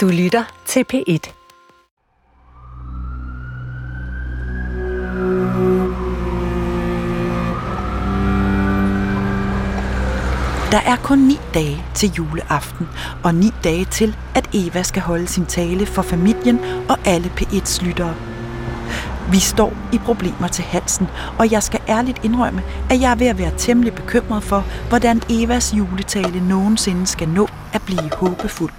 Du lytter til P1. Der er kun ni dage til juleaften, og ni dage til, at Eva skal holde sin tale for familien og alle P1's lyttere. Vi står i problemer til halsen, og jeg skal ærligt indrømme, at jeg er ved at være temmelig bekymret for, hvordan Evas juletale nogensinde skal nå at blive håbefuld.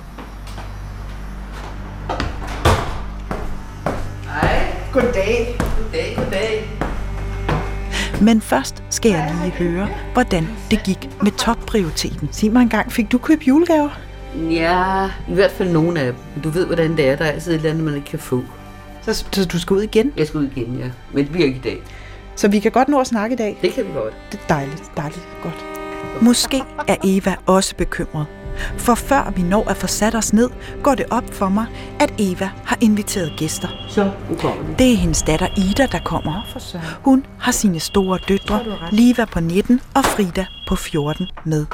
Goddag. Goddag, goddag. Men først skal jeg lige høre, hvordan det gik med topprioriteten. Sig mig engang, fik du købt julegaver? Ja, i hvert fald nogle af dem. Du ved, hvordan det er. Der er altid et eller andet, man ikke kan få. Så, så du skal ud igen? Jeg skal ud igen, ja. Men det bliver ikke i dag. Så vi kan godt nå at snakke i dag? Det kan vi godt. Det er dejligt, dejligt, godt. Måske er Eva også bekymret. For før vi når at få sat os ned, går det op for mig, at Eva har inviteret gæster. Så, nu kommer vi. Det er hendes datter Ida, der kommer. Hun har sine store døtre, Liva på 19 og Frida på 14 med.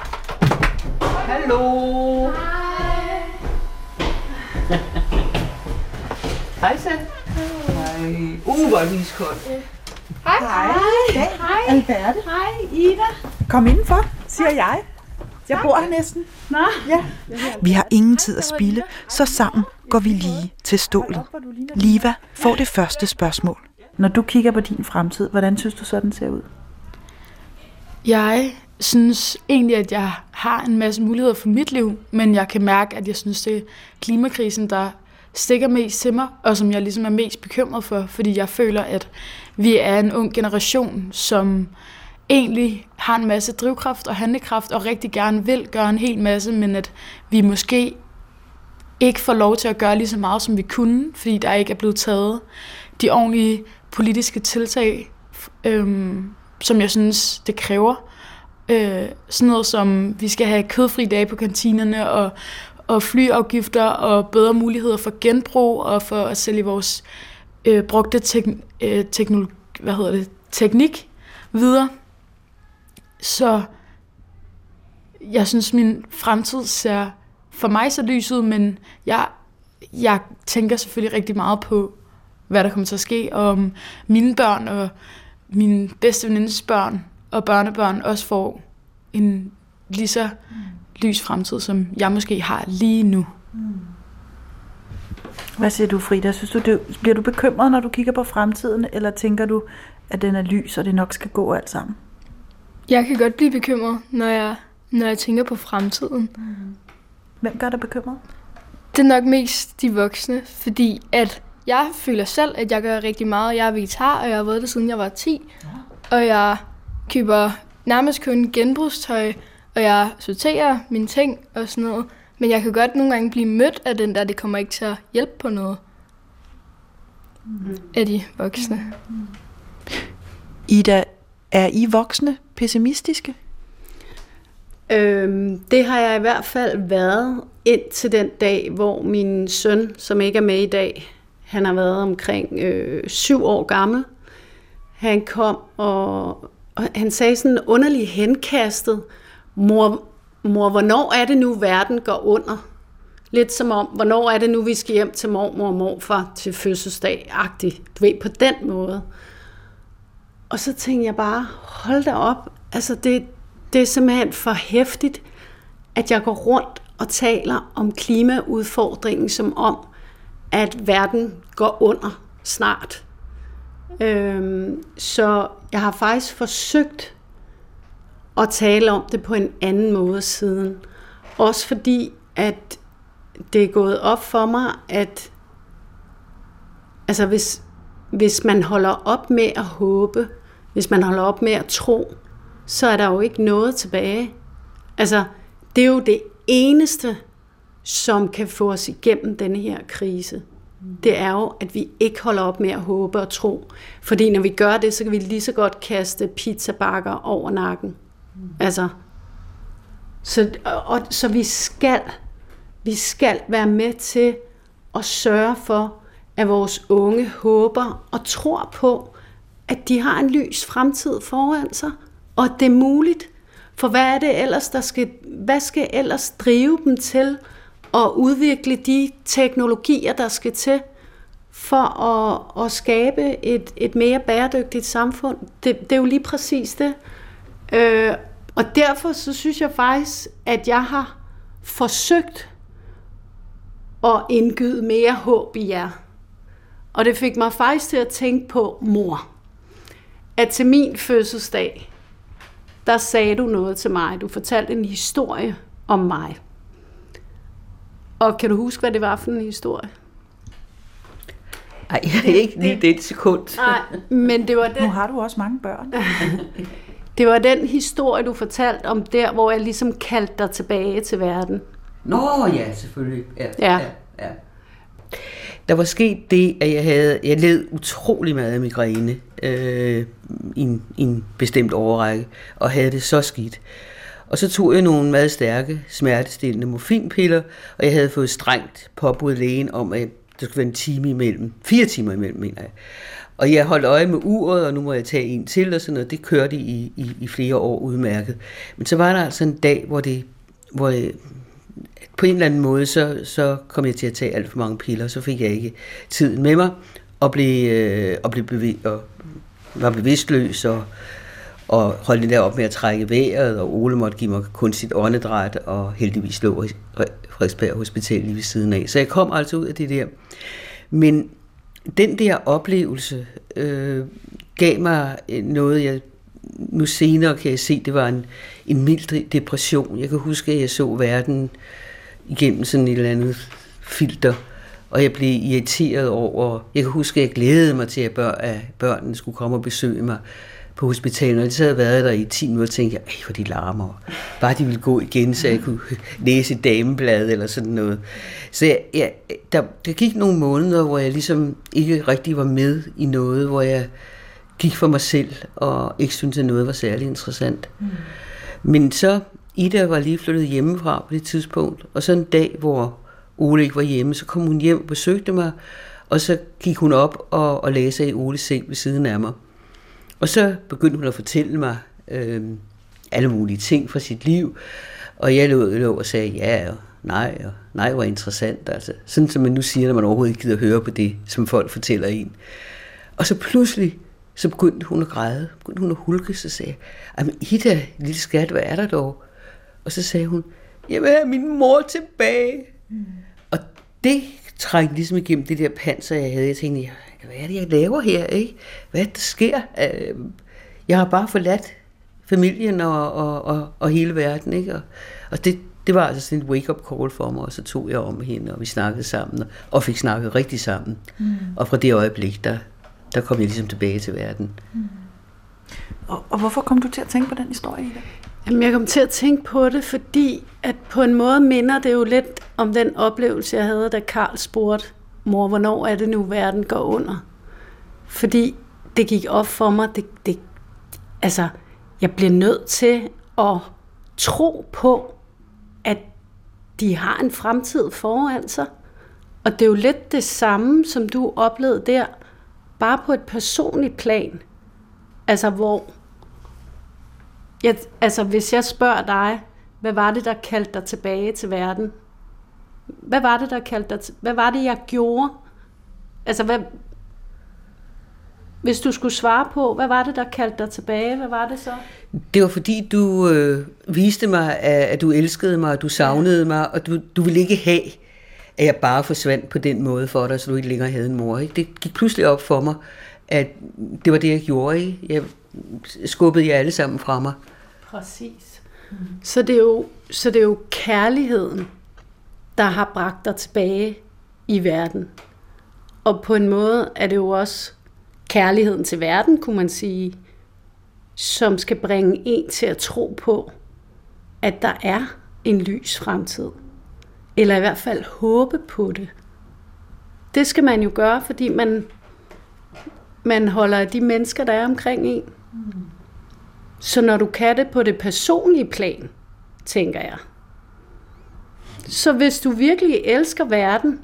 Hallo. Hej, så. Hej. Uh, hvor er det iskoldt. Hej. Hej. Hej. Alberte. Hej, Ida. Kom indenfor, siger jeg. Jeg bor her næsten. Nå. Ja. Vi har ingen tid at spille, så sammen går vi lige til stålet. Liva får det første spørgsmål. Når du kigger på din fremtid, hvordan synes du så, den ser ud? Jeg synes egentlig, at jeg har en masse muligheder for mit liv, men jeg kan mærke, at jeg synes, det er klimakrisen, der stikker mest til mig, og som jeg ligesom er mest bekymret for, fordi jeg føler, at vi er en ung generation, som egentlig har en masse drivkraft og handlekraft, og rigtig gerne vil gøre en hel masse, men at vi måske ikke får lov til at gøre lige så meget, som vi kunne, fordi der ikke er blevet taget de ordentlige politiske tiltag, øhm, som jeg synes, det kræver. Øh, sådan noget som, vi skal have kødfri dage på kantinerne, og, og flyafgifter, og bedre muligheder for genbrug, og for at sælge vores øh, brugte tek- øh, teknologi, hvad hedder det, teknik videre. Så jeg synes, min fremtid ser for mig så lys ud, men jeg, jeg tænker selvfølgelig rigtig meget på, hvad der kommer til at ske, og om mine børn og min bedste venindes børn og børnebørn også får en lige så lys fremtid, som jeg måske har lige nu. Mm. Hvad siger du, Frida? Synes du, det, bliver du bekymret, når du kigger på fremtiden, eller tænker du, at den er lys, og det nok skal gå alt sammen? Jeg kan godt blive bekymret, når jeg, når jeg tænker på fremtiden. Hvem gør dig bekymret? Det er nok mest de voksne, fordi at jeg føler selv, at jeg gør rigtig meget. Jeg er vegetar, og jeg har været det siden jeg var 10. Og jeg køber nærmest kun genbrugstøj, og jeg sorterer mine ting og sådan noget. Men jeg kan godt nogle gange blive mødt af den der, det kommer ikke til at hjælpe på noget. Af de voksne. Ida, er I voksne pessimistiske? Øhm, det har jeg i hvert fald været indtil den dag, hvor min søn, som ikke er med i dag, han har været omkring øh, syv år gammel. Han kom, og, og han sagde sådan underlig henkastet, mor, mor, hvornår er det nu, verden går under? Lidt som om, hvornår er det nu, vi skal hjem til mormor og morfar til fødselsdag-agtigt. Du ved, på den måde. Og så tænkte jeg bare, hold da op. Altså, det, det er simpelthen for hæftigt, at jeg går rundt og taler om klimaudfordringen som om, at verden går under snart. Øhm, så jeg har faktisk forsøgt at tale om det på en anden måde siden. Også fordi, at det er gået op for mig, at altså hvis, hvis man holder op med at håbe, hvis man holder op med at tro, så er der jo ikke noget tilbage. Altså, det er jo det eneste, som kan få os igennem denne her krise. Det er jo, at vi ikke holder op med at håbe og tro. Fordi når vi gør det, så kan vi lige så godt kaste pizzabakker over nakken. Altså, så, og, så vi skal, vi skal være med til at sørge for, at vores unge håber og tror på, at de har en lys fremtid foran sig, og at det er muligt. For hvad er det ellers, der skal, hvad skal ellers drive dem til at udvikle de teknologier, der skal til for at, at skabe et, et mere bæredygtigt samfund. Det, det er jo lige præcis det. Øh, og derfor så synes jeg faktisk, at jeg har forsøgt at indgyde mere håb i jer. Og det fik mig faktisk til at tænke på mor. At til min fødselsdag, der sagde du noget til mig. Du fortalte en historie om mig. Og kan du huske, hvad det var for en historie? Nej, ikke lige det sekund. Nej, men det var den, Nu har du også mange børn. det var den historie, du fortalte om der, hvor jeg ligesom kaldte dig tilbage til verden. Nå ja, selvfølgelig. Ja, Ja. ja. ja. Der var sket det, at jeg havde, jeg led utrolig meget af migræne øh, i, en, i en bestemt overrække, og havde det så skidt. Og så tog jeg nogle meget stærke smertestillende morfinpiller, og jeg havde fået strengt påbud lægen om, at der skulle være en time imellem. Fire timer imellem, mener jeg. Og jeg holdt øje med uret, og nu må jeg tage en til, og sådan noget. Det kørte i, i, i flere år udmærket. Men så var der altså en dag, hvor det, hvor på en eller anden måde, så, så kom jeg til at tage alt for mange piller, så fik jeg ikke tiden med mig, og blev, øh, og blev bevi- og var bevidstløs, og, og holdt det der op med at trække vejret, og Ole måtte give mig sit åndedræt, og heldigvis lå Frederiksberg Hospital lige ved siden af. Så jeg kom altså ud af det der. Men den der oplevelse øh, gav mig noget, jeg nu senere kan jeg se, det var en, en mild depression. Jeg kan huske, at jeg så verden igennem sådan et eller andet filter, og jeg blev irriteret over, jeg kan huske, at jeg glædede mig til, at, bør, at børnene skulle komme og besøge mig på hospitalet, og så havde været der i 10 minutter, tænkte jeg, ej, hvor de larmer. Bare de ville gå igen, så jeg kunne læse et dameblad eller sådan noget. Så jeg, jeg, der, der gik nogle måneder, hvor jeg ligesom ikke rigtig var med i noget, hvor jeg gik for mig selv, og ikke syntes, at noget var særlig interessant. Mm. Men så, Ida var lige flyttet hjemmefra på det tidspunkt, og så en dag, hvor Ole ikke var hjemme, så kom hun hjem og besøgte mig, og så gik hun op og, og lagde sig i Oles seng ved siden af mig. Og så begyndte hun at fortælle mig øh, alle mulige ting fra sit liv, og jeg lå, lå og sagde ja og nej, og nej var interessant. Altså, sådan som man nu siger, når man overhovedet ikke gider høre på det, som folk fortæller en. Og så pludselig, så begyndte hun at græde, begyndte hun at hulke, så sagde jeg, Ida, lille skat, hvad er der dog? Og så sagde hun, jeg vil have min mor tilbage. Mm. Og det trængte ligesom igennem det der panser, jeg havde. Jeg tænkte, hvad er det, jeg laver her? Ikke? Hvad er det, der sker? Jeg har bare forladt familien og, og, og, og hele verden. Ikke? Og, og det, det var altså sådan et wake-up call for mig, og så tog jeg om hende, og vi snakkede sammen, og fik snakket rigtig sammen. Mm. Og fra det øjeblik, der, der kom jeg ligesom tilbage til verden. Mm. Og, og hvorfor kom du til at tænke på den historie, Ida? Jamen, jeg kom til at tænke på det, fordi at på en måde minder det jo lidt om den oplevelse, jeg havde, da Karl spurgte, mor, hvornår er det nu, verden går under? Fordi det gik op for mig, det, det, altså, jeg bliver nødt til at tro på, at de har en fremtid foran sig. Og det er jo lidt det samme, som du oplevede der, bare på et personligt plan. Altså, hvor jeg, altså, hvis jeg spørger dig, hvad var det, der kaldte dig tilbage til verden? Hvad var det, der kaldte dig til, Hvad var det, jeg gjorde? Altså, hvad, hvis du skulle svare på, hvad var det, der kaldte dig tilbage? Hvad var det så? Det var fordi, du øh, viste mig, at, at du elskede mig, og du savnede ja. mig, og du, du ville ikke have, at jeg bare forsvandt på den måde for dig, så du ikke længere havde en mor. Ikke? Det gik pludselig op for mig, at det var det, jeg gjorde. Ikke? Jeg skubbede jer alle sammen fra mig. Præcis. Mm. Så, det er jo, så det er jo kærligheden, der har bragt dig tilbage i verden. Og på en måde er det jo også kærligheden til verden, kunne man sige, som skal bringe en til at tro på, at der er en lys fremtid. Eller i hvert fald håbe på det. Det skal man jo gøre, fordi man, man holder af de mennesker, der er omkring en. Mm. Så når du kan det på det personlige plan, tænker jeg. Så hvis du virkelig elsker verden,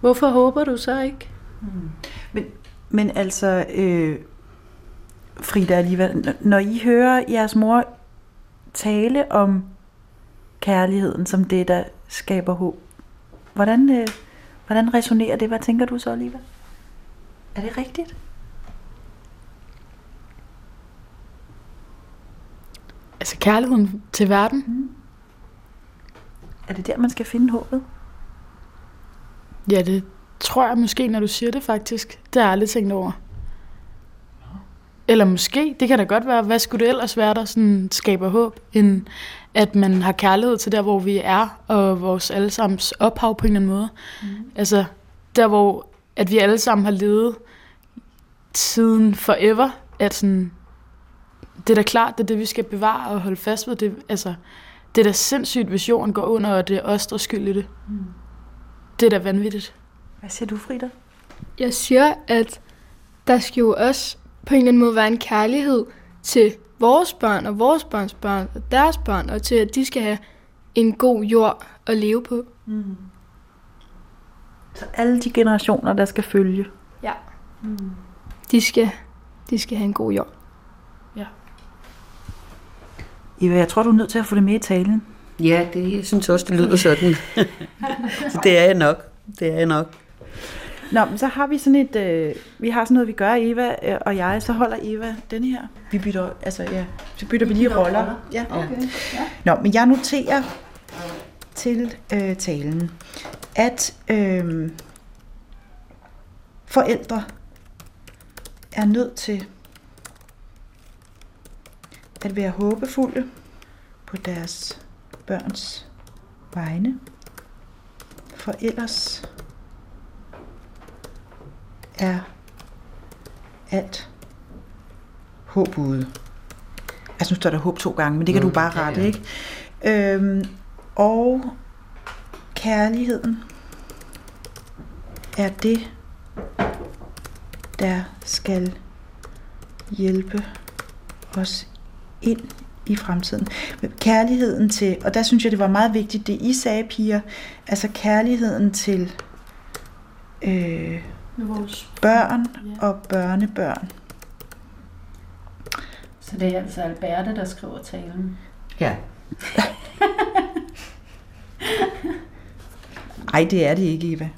hvorfor håber du så ikke? Mm. Men, men altså, øh, Frida alligevel, når I hører jeres mor tale om kærligheden som det, der skaber håb. Hvordan, øh, hvordan resonerer det? Hvad tænker du så, alligevel? Er det rigtigt? Altså kærligheden til verden. Mm. Er det der, man skal finde håbet? Ja, det tror jeg måske, når du siger det faktisk. Det har jeg aldrig tænkt over. Eller måske, det kan da godt være, hvad skulle det ellers være, der sådan skaber håb, end at man har kærlighed til der, hvor vi er, og vores allesammens ophav på en eller anden måde. Mm. Altså, der hvor at vi alle sammen har levet siden forever, at sådan, det er da klart, det er det, vi skal bevare og holde fast ved. Det, altså, det er da sindssygt, hvis jorden går under, og det er os, der er skyld i det. Mm. Det er da vanvittigt. Hvad siger du, Frida? Jeg siger, at der skal jo også på en eller anden måde være en kærlighed til vores børn og vores børns børn og deres børn, og til at de skal have en god jord at leve på. Mm. Så alle de generationer, der skal følge. Ja. Mm. De, skal, de skal have en god jord. Ja. Eva, jeg tror, du er nødt til at få det med i talen. Ja, det, jeg synes også, det lyder sådan. så det er jeg nok. Det er jeg nok. Nå, men så har vi sådan et, øh, vi har sådan noget, vi gør, Eva øh, og jeg, så holder Eva denne her. Vi bytter, altså ja, så bytter vi lige roller. roller. Ja. Okay. Ja. Nå, men jeg noterer til øh, talen, at øh, forældre er nødt til at være håbefulde på deres børns vegne, for ellers er alt håb ude. Altså nu står der håb to gange, men det kan mm, du bare rette, ja, ja. ikke? Øhm, og kærligheden er det, der skal hjælpe os ind i fremtiden. Kærligheden til, og der synes jeg, det var meget vigtigt, det I sagde, piger, altså kærligheden til øh, vores børn ja. og børnebørn. Så det er altså Alberte, der skriver talen? Ja. Ej, det er det ikke, Eva.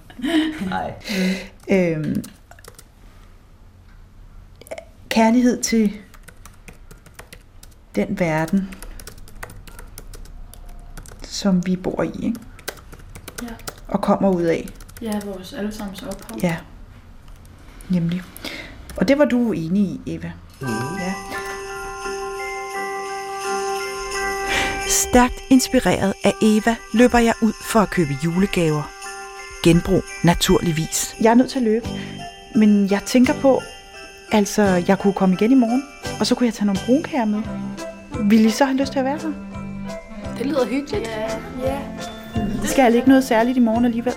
Nej. øhm, kærlighed til den verden, som vi bor i, ikke? Ja. Og kommer ud af. Ja, vores allesammens ophav. Ja, nemlig. Og det var du enig i, Eva. Mm. Ja. Stærkt inspireret af Eva løber jeg ud for at købe julegaver. Genbrug, naturligvis. Jeg er nødt til at løbe, men jeg tænker på, altså, jeg kunne komme igen i morgen, og så kunne jeg tage nogle brunkager med. Vil I så have lyst til at være her? Det lyder hyggeligt. Ja. ja. Skal jeg ikke noget særligt i morgen alligevel?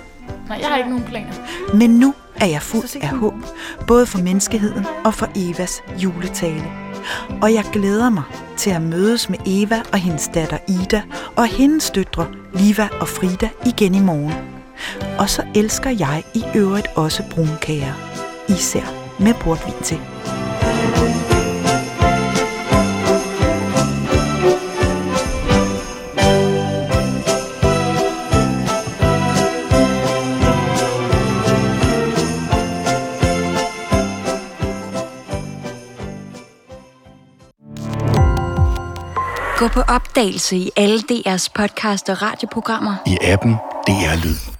Nej, jeg har ikke nogen planer. Men nu er jeg fuld af håb, både for menneskeheden og for Evas juletale. Og jeg glæder mig til at mødes med Eva og hendes datter Ida og hendes døtre Liva og Frida igen i morgen. Og så elsker jeg i øvrigt også brunkager, især med portvin til. Gå på opdagelse i alle DR's podcast og radioprogrammer. I appen DR Lyd.